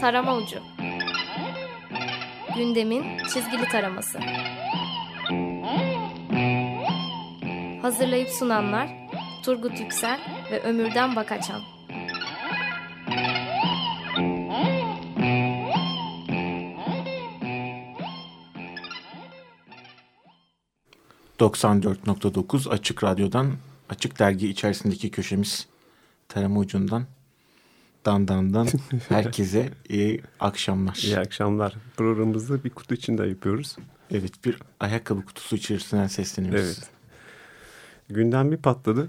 Tarama Ucu. Gündemin çizgili taraması. Hazırlayıp sunanlar Turgut Yüksel ve Ömürden Bakaçan 94.9 Açık Radyo'dan Açık Dergi içerisindeki köşemiz Tarama Ucu'ndan Dandan'dan herkese iyi akşamlar. İyi akşamlar. Programımızı bir kutu içinde yapıyoruz. Evet bir ayakkabı kutusu içerisinden sesleniyoruz. Evet. Günden bir patladı.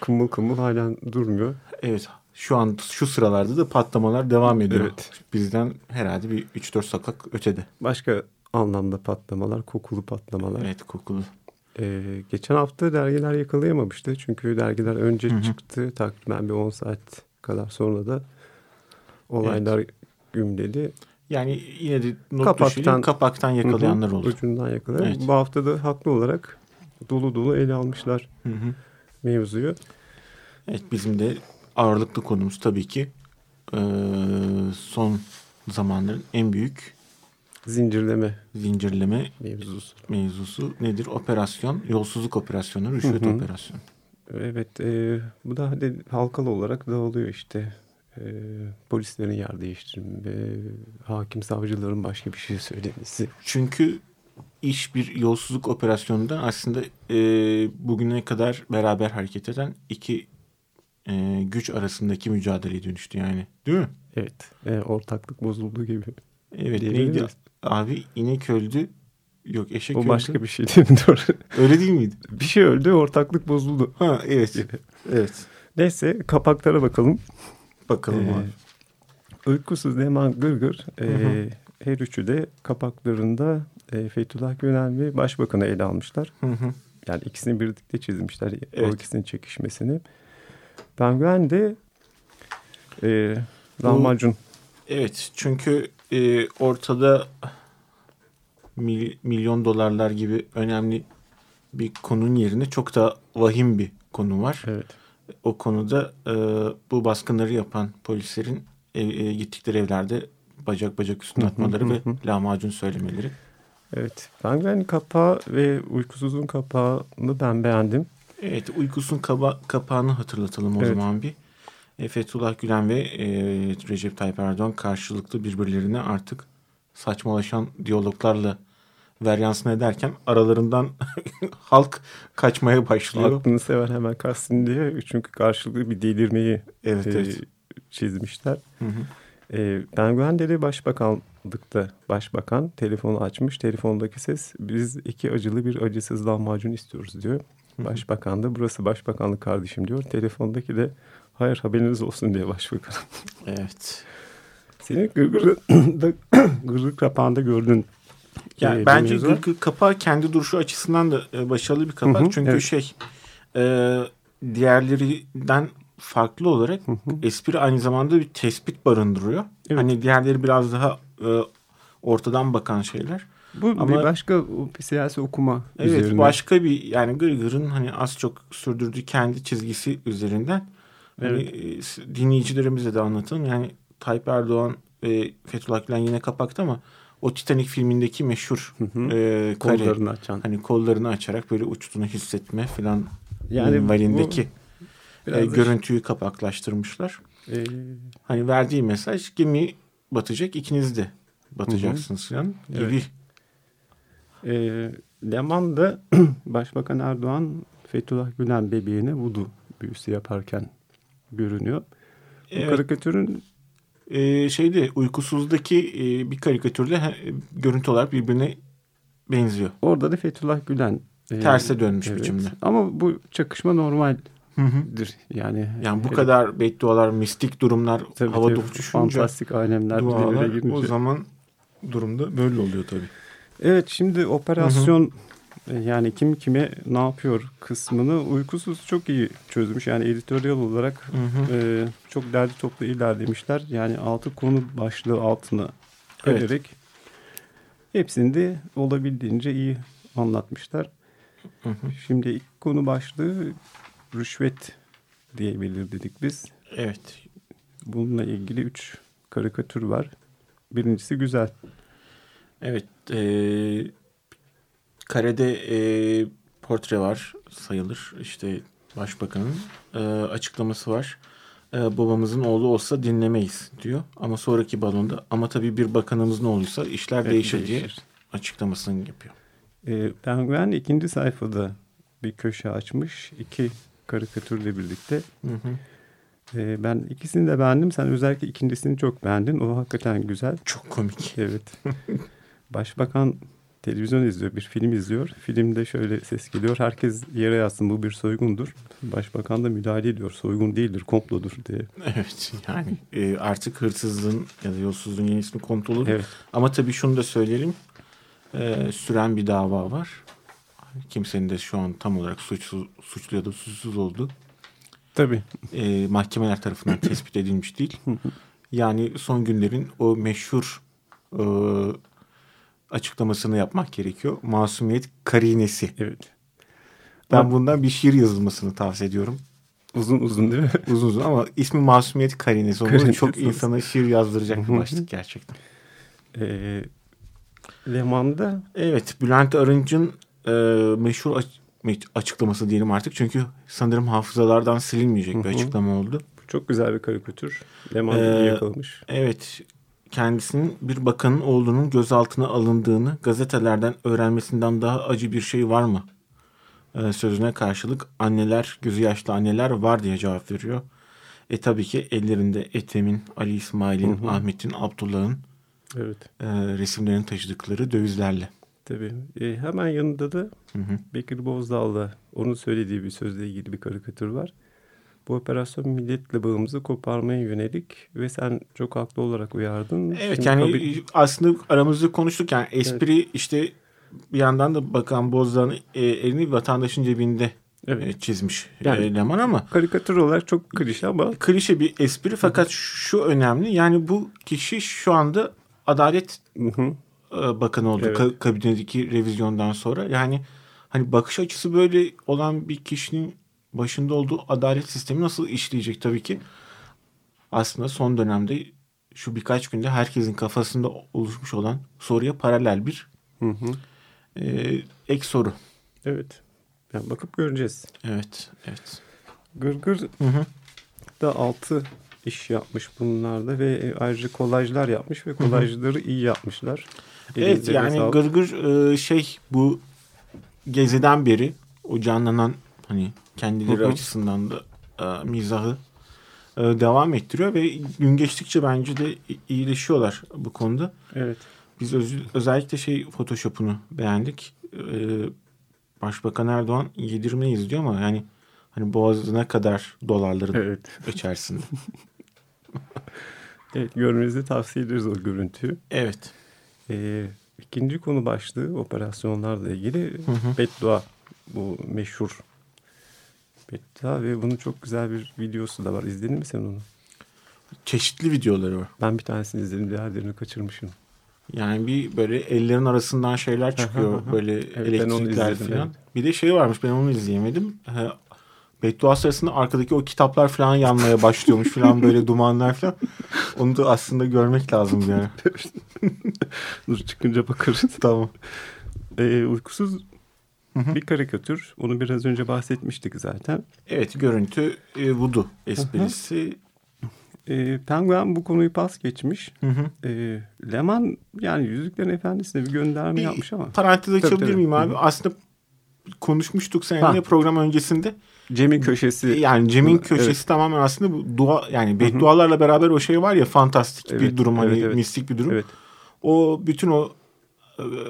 Kımıl kımıl halen durmuyor. Evet şu an şu sıralarda da patlamalar devam ediyor. Evet. Bizden herhalde bir 3-4 sokak ötede. Başka anlamda patlamalar, kokulu patlamalar. Evet kokulu. Ee, geçen hafta dergiler yakalayamamıştı. Çünkü dergiler önce Hı-hı. çıktı. Takriben bir 10 saat kadar sonra da olaylar evet. gümledi. Yani yine de not kapaktan, kapaktan yakalayanlar oldu. Ucundan yakalayan. Evet. Bu hafta da haklı olarak dolu dolu ele almışlar hı hı. mevzuyu. Evet bizim de ağırlıklı konumuz tabii ki ee, son zamanların en büyük Zincirleme. Zincirleme mevzusu. Mevzusu nedir? Operasyon, yolsuzluk operasyonu, rüşvet hı hı. operasyonu. Evet, e, bu da hadi halkalı olarak dağılıyor işte. E, polislerin yer değiştirme, hakim savcıların başka bir şey söylemesi. Çünkü iş bir yolsuzluk operasyonunda aslında e, bugüne kadar beraber hareket eden iki e, güç arasındaki mücadeleye dönüştü yani. Değil mi? Evet. E, ortaklık bozulduğu gibi. Evet. Neydi? Abi inek öldü. Yok eşek o öldü. Başka bir şey değil mi? Doğru. Öyle değil miydi? Bir şey öldü ortaklık bozuldu. Ha evet. evet. Neyse kapaklara bakalım. Bakalım ee, abi. Uykusuz Leman Gırgır e, her üçü de kapaklarında e, Fethullah Gülen ve Başbakan'ı ele almışlar. Hı hı. Yani ikisini birlikte çizmişler. Evet. O ikisinin çekişmesini. Penguen de e, lahmacun. Evet çünkü e, ortada mil, milyon dolarlar gibi önemli bir konunun yerine çok da vahim bir konu var. Evet. O konuda e, bu baskınları yapan polislerin e, e, gittikleri evlerde bacak bacak üstüne atmaları ve lahmacun söylemeleri. Evet. Ben kapağı ve uykusuzun kapağını ben beğendim. Evet. Uykusun kaba, kapağını hatırlatalım o evet. zaman bir. E, Fethullah Gülen ve e, Recep Tayyip Erdoğan karşılıklı birbirlerine artık saçmalaşan diyaloglarla veryansını ederken aralarından halk kaçmaya başlıyor. Aklını sever hemen kalsın diye çünkü karşılıklı bir delirmeyi evet, e, evet. çizmişler. Hı hı. E, Penguen'de başbakanlıkta başbakan telefonu açmış. Telefondaki ses biz iki acılı bir acısız lahmacun istiyoruz diyor. Başbakan da burası başbakanlık kardeşim diyor. Telefondaki de Hayır haberiniz olsun diye başbakan. Evet. Senin gırgır, gırgır kapağında gördün. Yani e, bence gırgır kapağı kendi duruşu açısından da e, başarılı bir kapak. Hı hı, Çünkü evet. şey e, diğerlerinden farklı olarak hı hı. espri aynı zamanda bir tespit barındırıyor. Evet. Hani diğerleri biraz daha e, ortadan bakan şeyler. Bu Ama, bir başka bir siyasi okuma evet, üzerine. başka bir yani Gırgır'ın hani az çok sürdürdüğü kendi çizgisi üzerinden Evet. Yani, dinleyicilerimize de anlatalım. Yani Tayyip Erdoğan ve Fethullah Gülen yine kapakta ama o Titanic filmindeki meşhur hı hı. E, kare, kollarını açan. Hani kollarını açarak böyle uçtuğunu hissetme falan yani valindeki e, görüntüyü kapaklaştırmışlar. Ee... Hani verdiği mesaj gemi batacak ikiniz de batacaksınız falan gibi. Evet. E, Leman'da Başbakan Erdoğan Fethullah Gülen bebeğine vudu büyüsü yaparken görünüyor. Evet. Bu karikatürün e, şeyde uykusuzdaki e, bir karikatürde he, görüntü olarak birbirine benziyor. Orada da Fethullah Gülen e, terse dönmüş evet. biçimde. Ama bu çakışma normaldir. Yani yani bu evet. kadar beddualar, mistik durumlar tabii, havada tabii, uçuşunca fantastik alemler dualar, o zaman durumda böyle oluyor tabii. Evet şimdi operasyon hı hı. E, yani kim kime ne yapıyor kısmını uykusuz çok iyi çözmüş. Yani editoryal olarak hı hı. E, çok derdi toplu ilerlemişler. Yani altı konu başlığı altına evet. vererek hepsini de olabildiğince iyi anlatmışlar. Hı hı. Şimdi ilk konu başlığı rüşvet diye belirledik biz. Evet. Bununla ilgili üç karikatür var. Birincisi güzel. Evet. E, karede e, portre var sayılır. İşte başbakanın e, açıklaması var. E, babamızın oğlu olsa dinlemeyiz diyor. Ama sonraki balonda ama tabii bir bakanımızın oğluysa işler Evet, değişir diye değişir. açıklamasını yapıyor. E, Penguen ikinci sayfada bir köşe açmış. iki karikatürle birlikte. Hı hı. E, ben ikisini de beğendim. Sen özellikle ikincisini çok beğendin. O hakikaten güzel. Çok komik. Evet. Başbakan televizyon izliyor, bir film izliyor. Filmde şöyle ses geliyor. Herkes yere yatsın bu bir soygundur. Başbakan da müdahale ediyor. Soygun değildir, komplodur diye. Evet yani e, artık hırsızlığın ya da yolsuzluğun yeni ismi kontrolü. Evet. Ama tabii şunu da söyleyelim. E, süren bir dava var. Kimsenin de şu an tam olarak suçsuz, suçlu ya da suçsuz olduğu Tabii. e, mahkemeler tarafından tespit edilmiş değil. Yani son günlerin o meşhur e, açıklamasını yapmak gerekiyor. Masumiyet karinesi. Evet. Ben bundan bir şiir yazılmasını tavsiye ediyorum. Uzun uzun değil mi? Uzun uzun ama ismi Masumiyet karinesi. Onu çok insana şiir yazdıracak bir başlık gerçekten. Ee, Leman'da Evet Bülent Arınç'ın e, meşhur aç- açıklaması diyelim artık. Çünkü sanırım hafızalardan silinmeyecek bir Hı açıklama oldu. çok güzel bir karikatür. Leman Ee, yakalamış. Evet kendisinin bir bakanın oğlunun gözaltına alındığını gazetelerden öğrenmesinden daha acı bir şey var mı? Ee, sözüne karşılık anneler, gözü yaşlı anneler var diye cevap veriyor. E tabii ki ellerinde Ethem'in, Ali İsmail'in. Ahmet'in, Abdullah'ın Evet. e, resimlerini taşıdıkları dövizlerle. Tabii. Ee, hemen yanında da Hı hı. Bekir Bozdağ'la onun söylediği bir sözle ilgili bir karikatür var. Bu operasyon milletle bağımızı koparmaya yönelik ve sen çok haklı olarak uyardın. Evet Şimdi yani kabil- aslında aramızda konuştuk. Yani espri işte bir yandan da Bakan Bozdağ'ın e, elini vatandaşın cebinde Evet. e, çizmiş Yani- e, Leman ama karikatür olarak çok klişe ama klişe bir espri. Fakat şu önemli. Yani bu kişi şu anda Adalet Bakanı oldu Evet. ka- kabinedeki revizyondan sonra. Yani hani bakış açısı böyle olan bir kişinin başında olduğu adalet sistemi nasıl işleyecek tabii ki aslında son dönemde şu birkaç günde herkesin kafasında oluşmuş olan soruya paralel bir Hı hı. e, ek soru. Evet. Yani bakıp göreceğiz. Evet, evet. Gırgır Hı hı. da altı iş yapmış bunlarda ve e, ayrıca kolajlar yapmış ve kolajları iyi yapmışlar. Evet Elinize yani sağlık. Gırgır e, şey bu geziden beri o canlanan hani kendileri açısından da e, mizahı e, devam ettiriyor ve gün geçtikçe bence de iyileşiyorlar bu konuda. Evet. Biz öz- özellikle şey Photoshop'unu beğendik. E, Başbakan Erdoğan yedirmeyiz diyor ama yani hani boğazına kadar dolarların Evet. içerisinde. Evet görmenizi tavsiye ederiz o görüntüyü. Evet. Ee, ikinci konu başlığı operasyonlarla ilgili Hı hı. beddua. Bu meşhur beddua ve bunun çok güzel bir videosu da var. İzledin mi sen onu? Çeşitli videoları var. Ben bir tanesini izledim diğerlerini kaçırmışım. Yani bir böyle ellerin arasından şeyler çıkıyor. böyle onu elektrikler izledim, falan. evet. Bir de şey varmış ben onu izleyemedim. Ee, Beddua sırasında arkadaki o kitaplar falan yanmaya başlıyormuş falan böyle dumanlar falan. Onu da aslında görmek lazım ara. Dur çıkınca bakarız. tamam. Ee, uykusuz Hı hı. bir karikatür. Onu biraz önce bahsetmiştik zaten. Evet görüntü e, vudu esprisi. Ee, Penguen bu konuyu pas geçmiş. Hı hı. Ee, Leman yani Yüzüklerin Efendisi'ne bir gönderme Bir yapmış ama. Parantez açabilir miyim abi? Hı hı. Aslında konuşmuştuk Ha. seninle program öncesinde. Cem'in köşesi. Yani Cem'in Evet. köşesi tamamen aslında bu dua yani beddualarla beraber o şey var ya fantastik bir Evet, durum hani evet, evet. mistik bir durum. Evet. O bütün o e,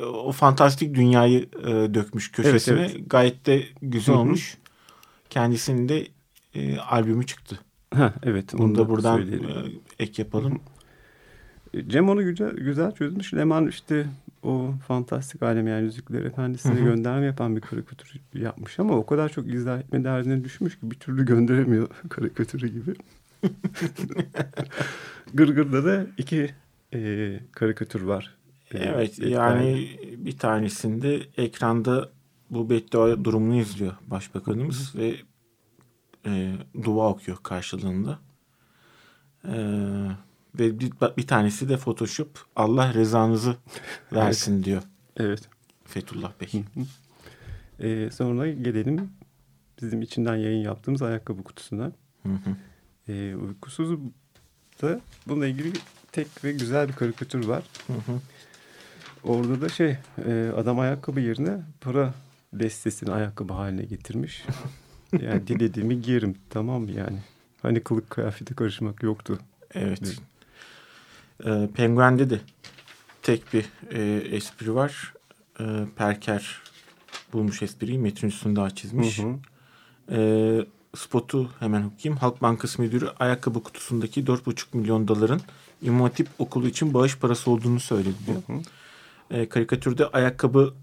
o fantastik dünyayı e, dökmüş köşesine. Evet, Gayet de güzel Hı hı. olmuş. Kendisinin de e, albümü çıktı. Ha, evet. Bunu da buradan söyleyelim. e, ek yapalım. Cem onu güzel, güzel çözmüş. Leman işte o fantastik alem yani Yüzükler Efendisi'ne Hı hı. gönderme yapan bir karikatür yapmış ama o kadar çok izah etme derdine düşmüş ki bir türlü gönderemiyor karikatürü gibi. Gırgır'da da iki e, karikatür var. E, Evet etkiler. yani bir tanesinde ekranda bu beddua durumunu izliyor başbakanımız ve e, dua okuyor karşılığında. E, Ve bir, bir tanesi de Photoshop Allah rezanızı versin evet. diyor. Evet. Fethullah Bey. Ee, sonra gelelim bizim içinden yayın yaptığımız ayakkabı kutusuna. Hı hı. Ee, uykusuz da bununla ilgili tek ve güzel bir karikatür var. Hı hı. Orada da şey e, adam ayakkabı yerine para destesini ayakkabı haline getirmiş. Yani dilediğimi giyerim tamam yani. Hani kılık kıyafete karışmak yoktu. Evet. Ee, Penguen'de de tek bir e, espri var. E, Perker bulmuş espriyi. Metin Üstündağ çizmiş. Hı hı. E, spotu hemen okuyayım. Halk Bankası Müdürü ayakkabı kutusundaki 4,5 milyon doların İmam Hatip okulu için bağış parası olduğunu söyledi diyor. Hı hı. E, karikatürde ayakkabı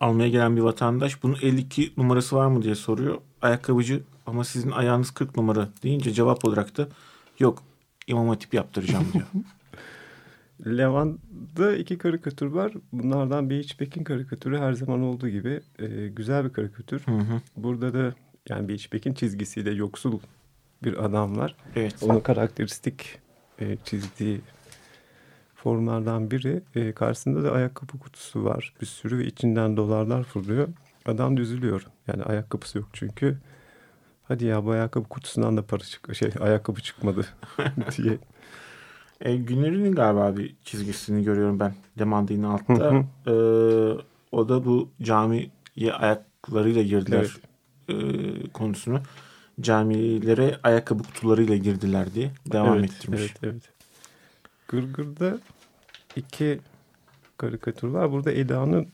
almaya gelen bir vatandaş bunun 52 numarası var mı diye soruyor. Ayakkabıcı ama sizin ayağınız 40 numara deyince cevap olarak da yok İmam Hatip yaptıracağım diyor. Levan'da iki karikatür var. Bunlardan bir Beachback'in karikatürü her zaman olduğu gibi e, güzel bir karikatür. Hı hı. Burada da yani Beachback'in çizgisiyle yoksul bir adam var. Evet. Onun karakteristik e, çizdiği formlardan biri. E, karşısında da ayakkabı kutusu var. Bir sürü ve içinden dolarlar fırlıyor. Adam düzülüyor. Yani ayakkabısı yok çünkü. Hadi ya bu ayakkabı kutusundan da para çık şey ayakkabı çıkmadı diye. E, Günler'in galiba bir çizgisini görüyorum ben Demandin'in altta. e, o da bu camiye ayaklarıyla girdiler e, konusunu. Camilere ayakkabı kutularıyla girdiler diye devam evet, ettirmiş. Evet, evet. Gırgır'da iki karikatür var. Burada Eda'nın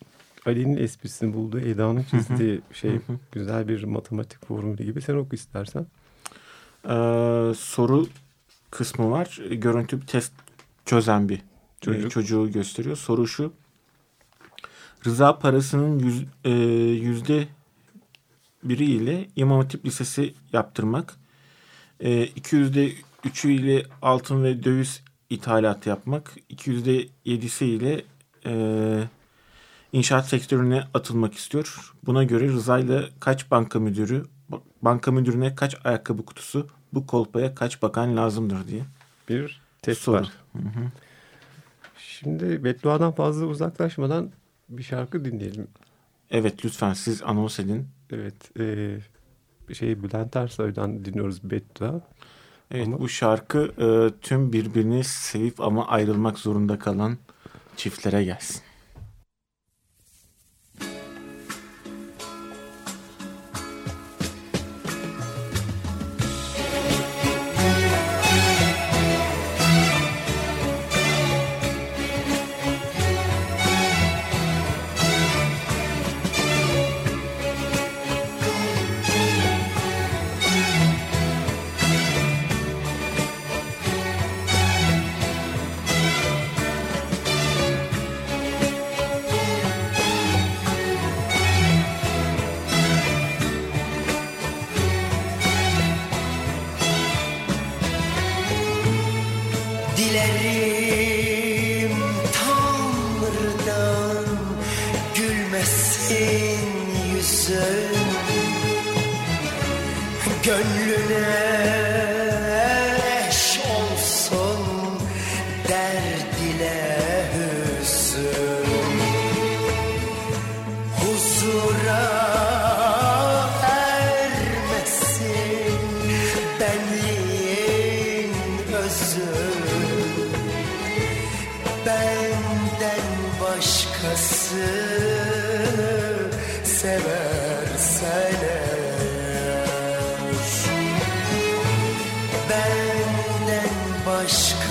Ali'nin esprisini bulduğu, Eda'nın çizdiği şey güzel bir matematik formülü gibi. Sen oku istersen. Ee, soru kısmı var. Görüntü bir test çözen bir Çocuk. çocuğu gösteriyor. Soru şu. Rıza parasının yüz, e, yüzde biri ile İmam Hatip Lisesi yaptırmak. E, 200'de üçü ile altın ve döviz ithalatı yapmak. 200'de yedisi ile e, inşaat sektörüne atılmak istiyor. Buna göre Rıza ile kaç banka müdürü, banka müdürüne kaç ayakkabı kutusu, bu kolpaya kaç bakan lazımdır diye. Bir test Soru. var. Şimdi Beddua'dan fazla uzaklaşmadan bir şarkı dinleyelim. Evet lütfen siz anons edin. Evet. E, şey Bülent Ersoy'dan dinliyoruz Beddua. Evet Ama- bu şarkı e, tüm birbirini sevip ama ayrılmak zorunda kalan çiftlere gelsin.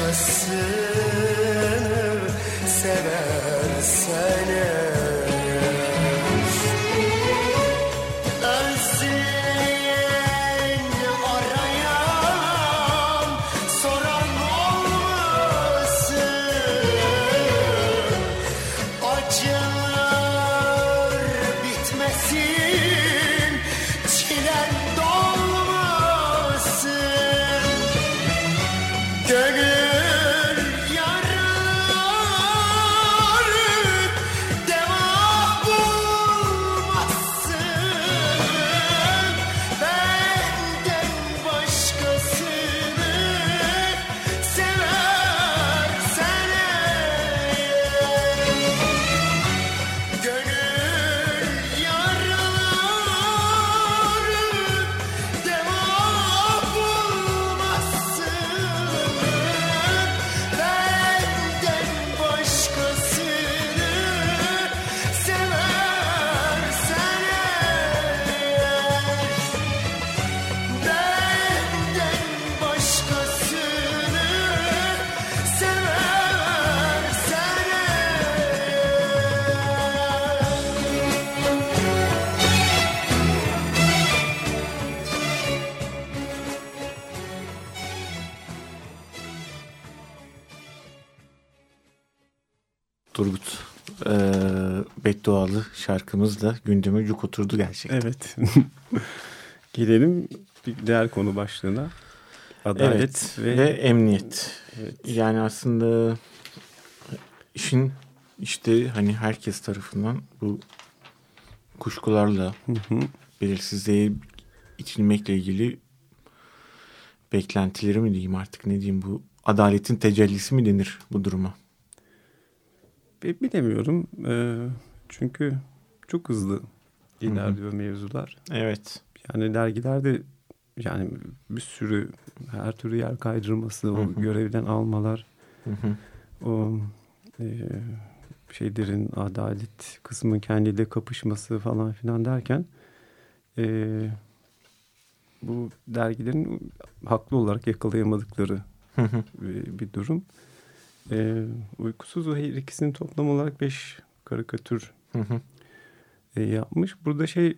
Başkası seversen eğer beddualı şarkımızla gündeme yük oturdu gerçekten. Evet. Gelelim bir diğer konu başlığına. Adalet Evet, ve, ve, emniyet. Evet. Yani aslında işin işte hani herkes tarafından bu kuşkularla Hı hı. belirsizliğe itilmekle ilgili beklentileri mi diyeyim artık ne diyeyim bu adaletin tecellisi mi denir bu duruma? Bi- Bilemiyorum. Ee, çünkü çok hızlı ilerliyor mevzular. Evet. Yani dergilerde yani bir sürü her türlü yer kaydırması, o görevden almalar, Hı hı. o e, şeylerin adalet kısmı kendiyle kapışması falan filan derken e, bu dergilerin haklı olarak yakalayamadıkları bir, bir durum. E, uykusuz o her ikisinin toplam olarak beş karikatür Hı hı. e, yapmış. Burada şey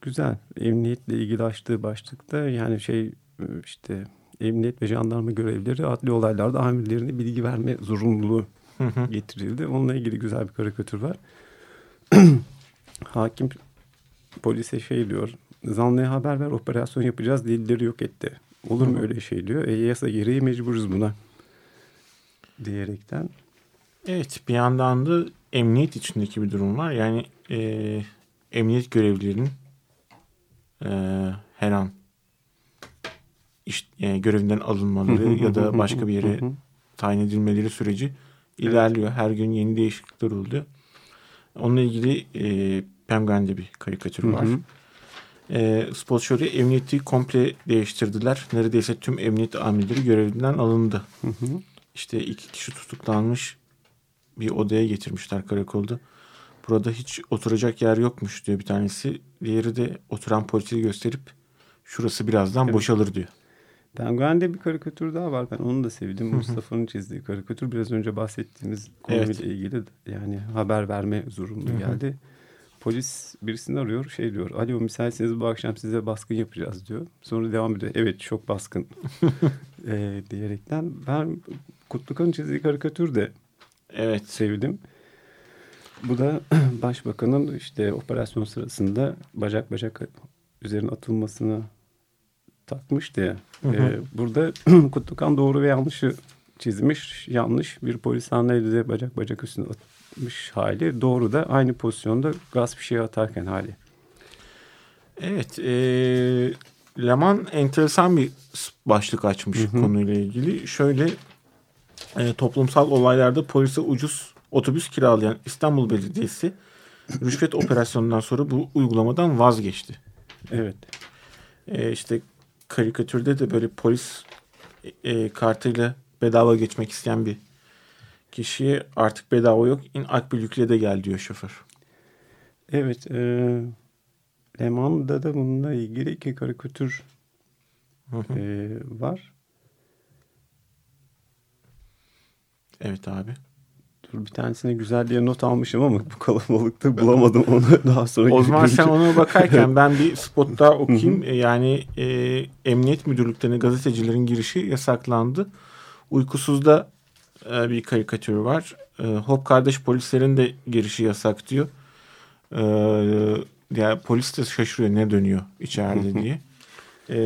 güzel. Emniyetle ilgili açtığı başlıkta yani şey e, işte emniyet ve jandarma görevlileri adli olaylarda amirlerine bilgi verme zorunluluğu Hı hı. getirildi. Onunla ilgili güzel bir karikatür var. Hakim polise şey diyor. Zanlıya haber ver operasyon yapacağız delilleri yok etti. Olur mu öyle şey diyor. E, yasa gereği mecburuz buna. Diyerekten. Evet bir yandan da emniyet içindeki bir durum var. Yani e, emniyet görevlilerinin e, her an iş, yani görevinden alınmaları ya da başka bir yere tayin edilmeleri süreci ilerliyor. Her gün yeni değişiklikler oluyor. Onunla ilgili e, Penguin'de bir karikatür Hı hı. var. E, emniyeti komple değiştirdiler. Neredeyse tüm emniyet amirleri görevinden alındı. Hı hı. İşte iki kişi tutuklanmış bir odaya getirmişler karakolda. Burada hiç oturacak yer yokmuş diyor bir tanesi. Diğeri de oturan polisi gösterip şurası birazdan Evet. boşalır diyor. Penguen'de bir karikatür daha var. Ben onu da sevdim. Mustafa'nın çizdiği karikatür. Biraz önce bahsettiğimiz konuyla Evet. ilgili yani haber verme zorunlu geldi. Polis birisini arıyor. Şey diyor. Alo müsaitseniz bu akşam size baskın yapacağız diyor. Sonra devam ediyor. Evet çok baskın e, diyerekten. Ben Kutlukan'ın çizdiği karikatür de Evet. sevdim. Bu da başbakanın işte operasyon sırasında bacak bacak üzerine atılmasını takmıştı ya. Hı hı. Ee, burada Kutlukan doğru ve yanlışı çizmiş. Yanlış bir polis hamleydi de bacak bacak üstüne atmış hali. Doğru da aynı pozisyonda gaz fişeği atarken hali. Evet. E, Leman enteresan bir başlık açmış Hı hı. konuyla ilgili. Şöyle e, toplumsal olaylarda polise ucuz otobüs kiralayan İstanbul Belediyesi rüşvet operasyonundan sonra bu uygulamadan vazgeçti. Evet. E, işte karikatürde de böyle polis e, kartıyla bedava geçmek isteyen bir kişiye artık bedava yok. İn Akbülük'le de gel diyor şoför. Evet. E, Leman'da da bununla ilgili iki karikatür Hı hı. e, var. Evet abi. Dur bir tanesine güzel diye not almışım ama bu kalabalıkta bulamadım onu daha sonra. O zaman sen ona bakarken ben bir spot daha okuyayım. Yani e, emniyet müdürlüklerine gazetecilerin girişi yasaklandı. Uykusuzda e, bir karikatür var. E, Hop kardeş polislerin de girişi yasak diyor. E, ya polis de şaşırıyor ne dönüyor içeride diye. E,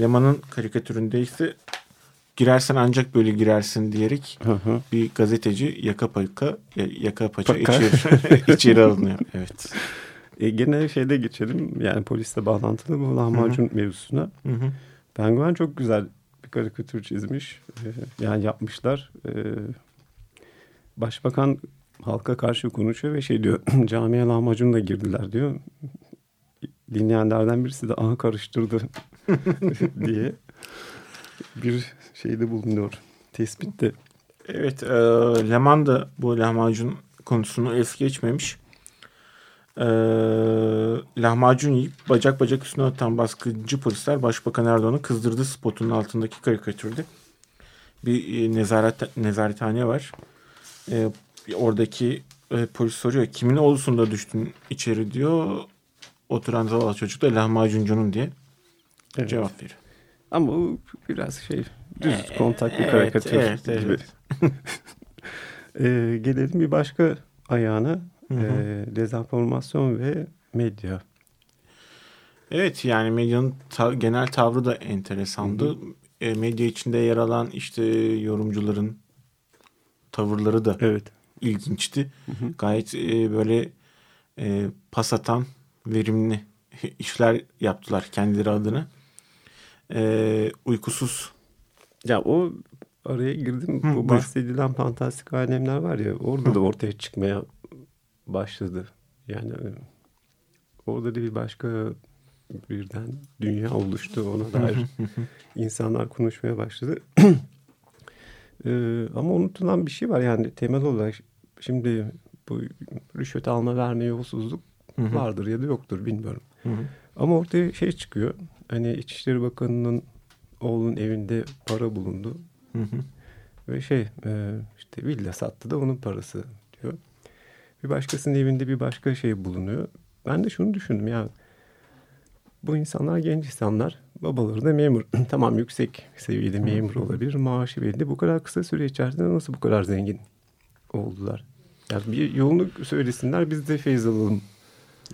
Leman'ın karikatüründe ise girersen ancak böyle girersin diyerek Hı hı. bir gazeteci yaka paça yaka paça Paka. içeri, içeri alınıyor. Evet. E, gene şeyde geçelim yani polisle bağlantılı bu lahmacun mevzusuna. Hı hı. Penguen çok güzel bir karikatür çizmiş. E, yani yapmışlar. E, başbakan halka karşı konuşuyor ve şey diyor camiye lahmacunla girdiler diyor. Dinleyenlerden birisi de aha karıştırdı diye bir şeyde bulunuyor. Tespitte. Evet, e, Leman da bu lahmacun konusunu es geçmemiş. E, lahmacun yiyip bacak bacak üstüne atan baskıcı polisler Başbakan Erdoğan'ı kızdırdı spotunun altındaki karikatürde. Bir e, nezaret nezarethane var. E, oradaki e, polis soruyor kimin oğlusun da düştün içeri diyor. Oturan zavallı çocuk da lahmacuncunun diye Evet. cevap veriyor. Ama o biraz şey düz kontak bir Evet, karikatür evet, gibi. evet. Ee, gelelim bir başka ayağına. Hı hı. Ee, dezenformasyon ve medya. Evet yani medyanın ta- genel tavrı da enteresandı. E, medya içinde yer alan işte yorumcuların tavırları da Evet. ilginçti. Hı hı. Gayet e, böyle e, pas atan verimli işler yaptılar kendileri adına. E, uykusuz Ya o araya girdim. Hı, Bu buyur. bahsedilen fantastik alemler var ya orada da ortaya çıkmaya başladı. Yani e, orada da bir başka birden dünya oluştu ona dair. insanlar konuşmaya başladı. Ee, ama unutulan bir şey var yani temel olarak şimdi bu rüşvet alma verme yolsuzluk Hı hı. vardır ya da yoktur bilmiyorum. Hı hı. Ama ortaya şey çıkıyor. Hani İçişleri Bakanı'nın oğlunun evinde para bulundu. Hı hı. Ve şey e, işte villa sattı da onun parası diyor. Bir başkasının evinde bir başka şey bulunuyor. Ben de şunu düşündüm ya. Bu insanlar genç insanlar. Babaları da memur. tamam yüksek seviyede memur olabilir. Maaşı belli. Bu kadar kısa süre içerisinde nasıl bu kadar zengin oldular? Yani bir yolunu söylesinler biz de feyz alalım.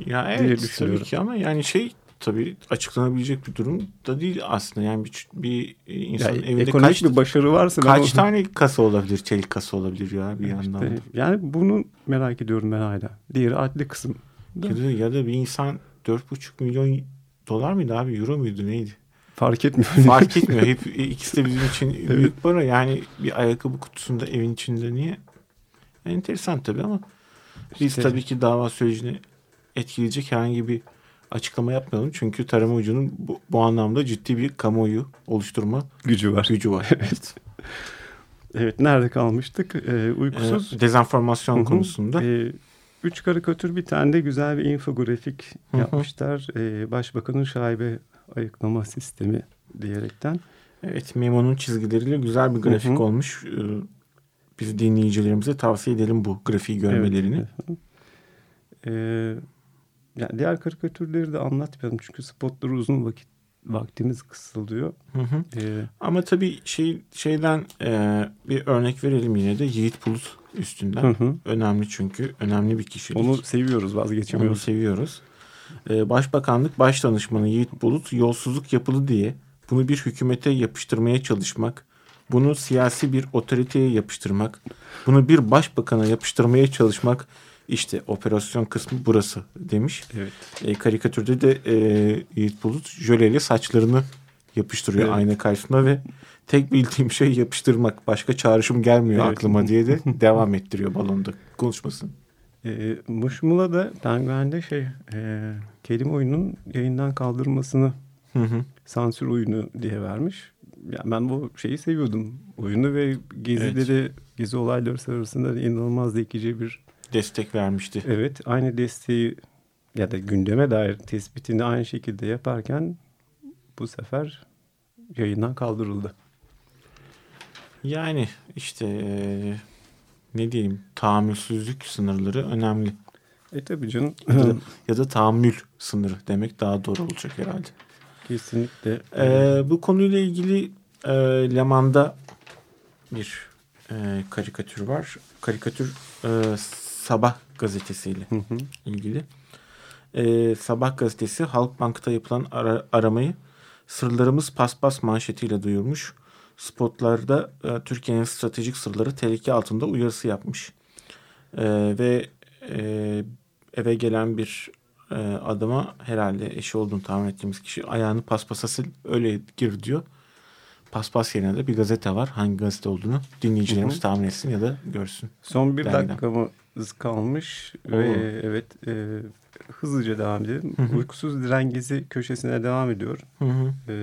Ya evet tabii ki ama yani şey tabii açıklanabilecek bir durum da değil aslında. Yani bir, bir insanın Yani evinde kaç, bir başarı varsa kaç o- tane kasa olabilir? Çelik kasa olabilir ya bir yandan. da. İşte, yani bunu merak ediyorum ben hala. Diğeri adli kısım. Ya da, ya da bir insan 4,5 milyon dolar mıydı abi? Euro muydu neydi? Fark etmiyor. Fark etmiyor. Hep ikisi de bizim için büyük para. Yani bir ayakkabı kutusunda evin içinde niye? Enteresan tabii ama biz İşte- tabii ki dava sürecini etkileyecek herhangi bir açıklama yapmayalım. Çünkü tarama ucunun bu, bu anlamda ciddi bir kamuoyu oluşturma gücü var. gücü var. Evet. Evet nerede kalmıştık? Ee, uykusuz. Ee, dezenformasyon Hı hı. konusunda. Ee, üç karikatür bir tane de güzel bir infografik Hı hı. yapmışlar. Ee, Başbakanın şaibe ayıklama sistemi diyerekten. Evet Memo'nun çizgileriyle güzel bir grafik Hı hı. olmuş. Ee, Biz dinleyicilerimize tavsiye edelim bu grafiği görmelerini. Evet. Ee, yani diğer karikatürleri de anlatmayalım çünkü spotları uzun vakit vaktimiz kısılıyor. Hı hı. Ee, Ama tabii şey şeyden e, bir örnek verelim yine de Yiğit Bulut üstünden. hı hı. Önemli çünkü önemli bir kişilik. Onu seviyoruz Onu vazgeçemiyoruz. seviyoruz. Ee, Başbakanlık Başdanışmanı Yiğit Bulut yolsuzluk yapılı diye bunu bir hükümete yapıştırmaya çalışmak, bunu siyasi bir otoriteye yapıştırmak, bunu bir başbakana yapıştırmaya çalışmak işte operasyon kısmı burası demiş. Evet. E, karikatürde de e, Yiğit Bulut jöleyle saçlarını yapıştırıyor Evet. ayna karşısında ve tek bildiğim şey yapıştırmak. Başka çağrışım gelmiyor Evet. aklıma diye de devam ettiriyor balonda konuşmasını. Ee, Muşmula da Penguen'de şey e, kelime oyunun yayından kaldırmasını Hı hı. sansür oyunu diye vermiş. Ya ben bu şeyi seviyordum. Oyunu ve Gezi'de Evet. Gezi olayları sırasında da inanılmaz zekice bir Destek vermişti. evet aynı desteği ya da gündeme dair tespitini aynı şekilde yaparken bu sefer yayından kaldırıldı. Yani işte e, ne diyeyim tahammülsüzlük sınırları önemli. E tabii canım Ya da, ya da tahammül sınırı demek daha doğru olacak herhalde. kesinlikle Ee, bu konuyla ilgili e, Leman'da bir e, karikatür var. Karikatür e, Sabah gazetesiyle Hı hı. ilgili. E, Sabah gazetesi Halkbank'ta yapılan ara- aramayı sırlarımız paspas manşetiyle duyurmuş. Spotlarda e, Türkiye'nin stratejik sırları tehlike altında uyarısı yapmış. E, ve e, eve gelen bir e, adama herhalde eşi olduğunu tahmin ettiğimiz kişi ayağını paspasa sil öyle gir diyor. Paspas yerine de bir gazete var. Hangi gazete olduğunu dinleyicilerimiz Hı hı. tahmin etsin ya da görsün. Son bir Dergiden. Dakikamız kalmış Oo. ve evet e, hızlıca devam edelim. Hı hı. Uykusuz diren gezi köşesine devam ediyor. Hı hı. E,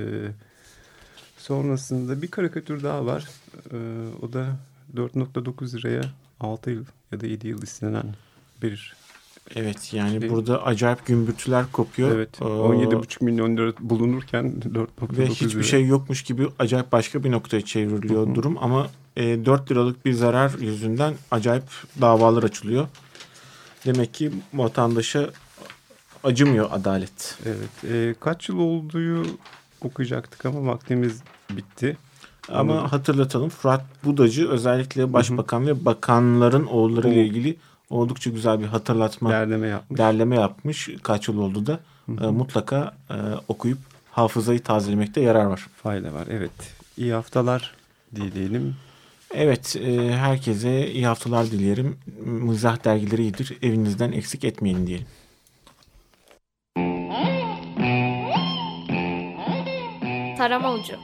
sonrasında bir karikatür daha var. E, o da 4.9 liraya 6 yıl ya da 7 yıl istenen bir Evet yani Şey- burada acayip gümbürtüler kopuyor. evet Ee, 17,5 milyon lira bulunurken 4.9 Ve lira. hiçbir şey yokmuş gibi acayip başka bir noktaya çevriliyor durum ama e, 4 liralık bir zarar yüzünden acayip davalar açılıyor. Demek ki vatandaşa acımıyor adalet. Evet. e, kaç yıl olduğu okuyacaktık ama vaktimiz bitti. Ama Anladım. hatırlatalım Fırat Budacı özellikle başbakan ve bakanların oğulları ile ilgili oldukça güzel bir hatırlatma Derleme yapmış. derleme yapmış. Kaç yıl oldu da e, mutlaka e, okuyup hafızayı tazelemekte yarar var. Fayda var. Evet. İyi haftalar dileyelim. Evet, e, herkese iyi haftalar dilerim. Mizah dergileri iyidir. Evinizden eksik etmeyin diyelim. Tarama Ucu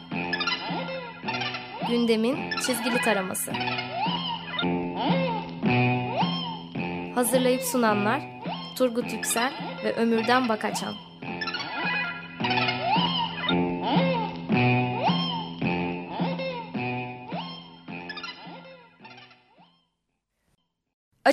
Gündemin çizgili taraması Hazırlayıp sunanlar Turgut Yüksel ve Ömürden Bakaçan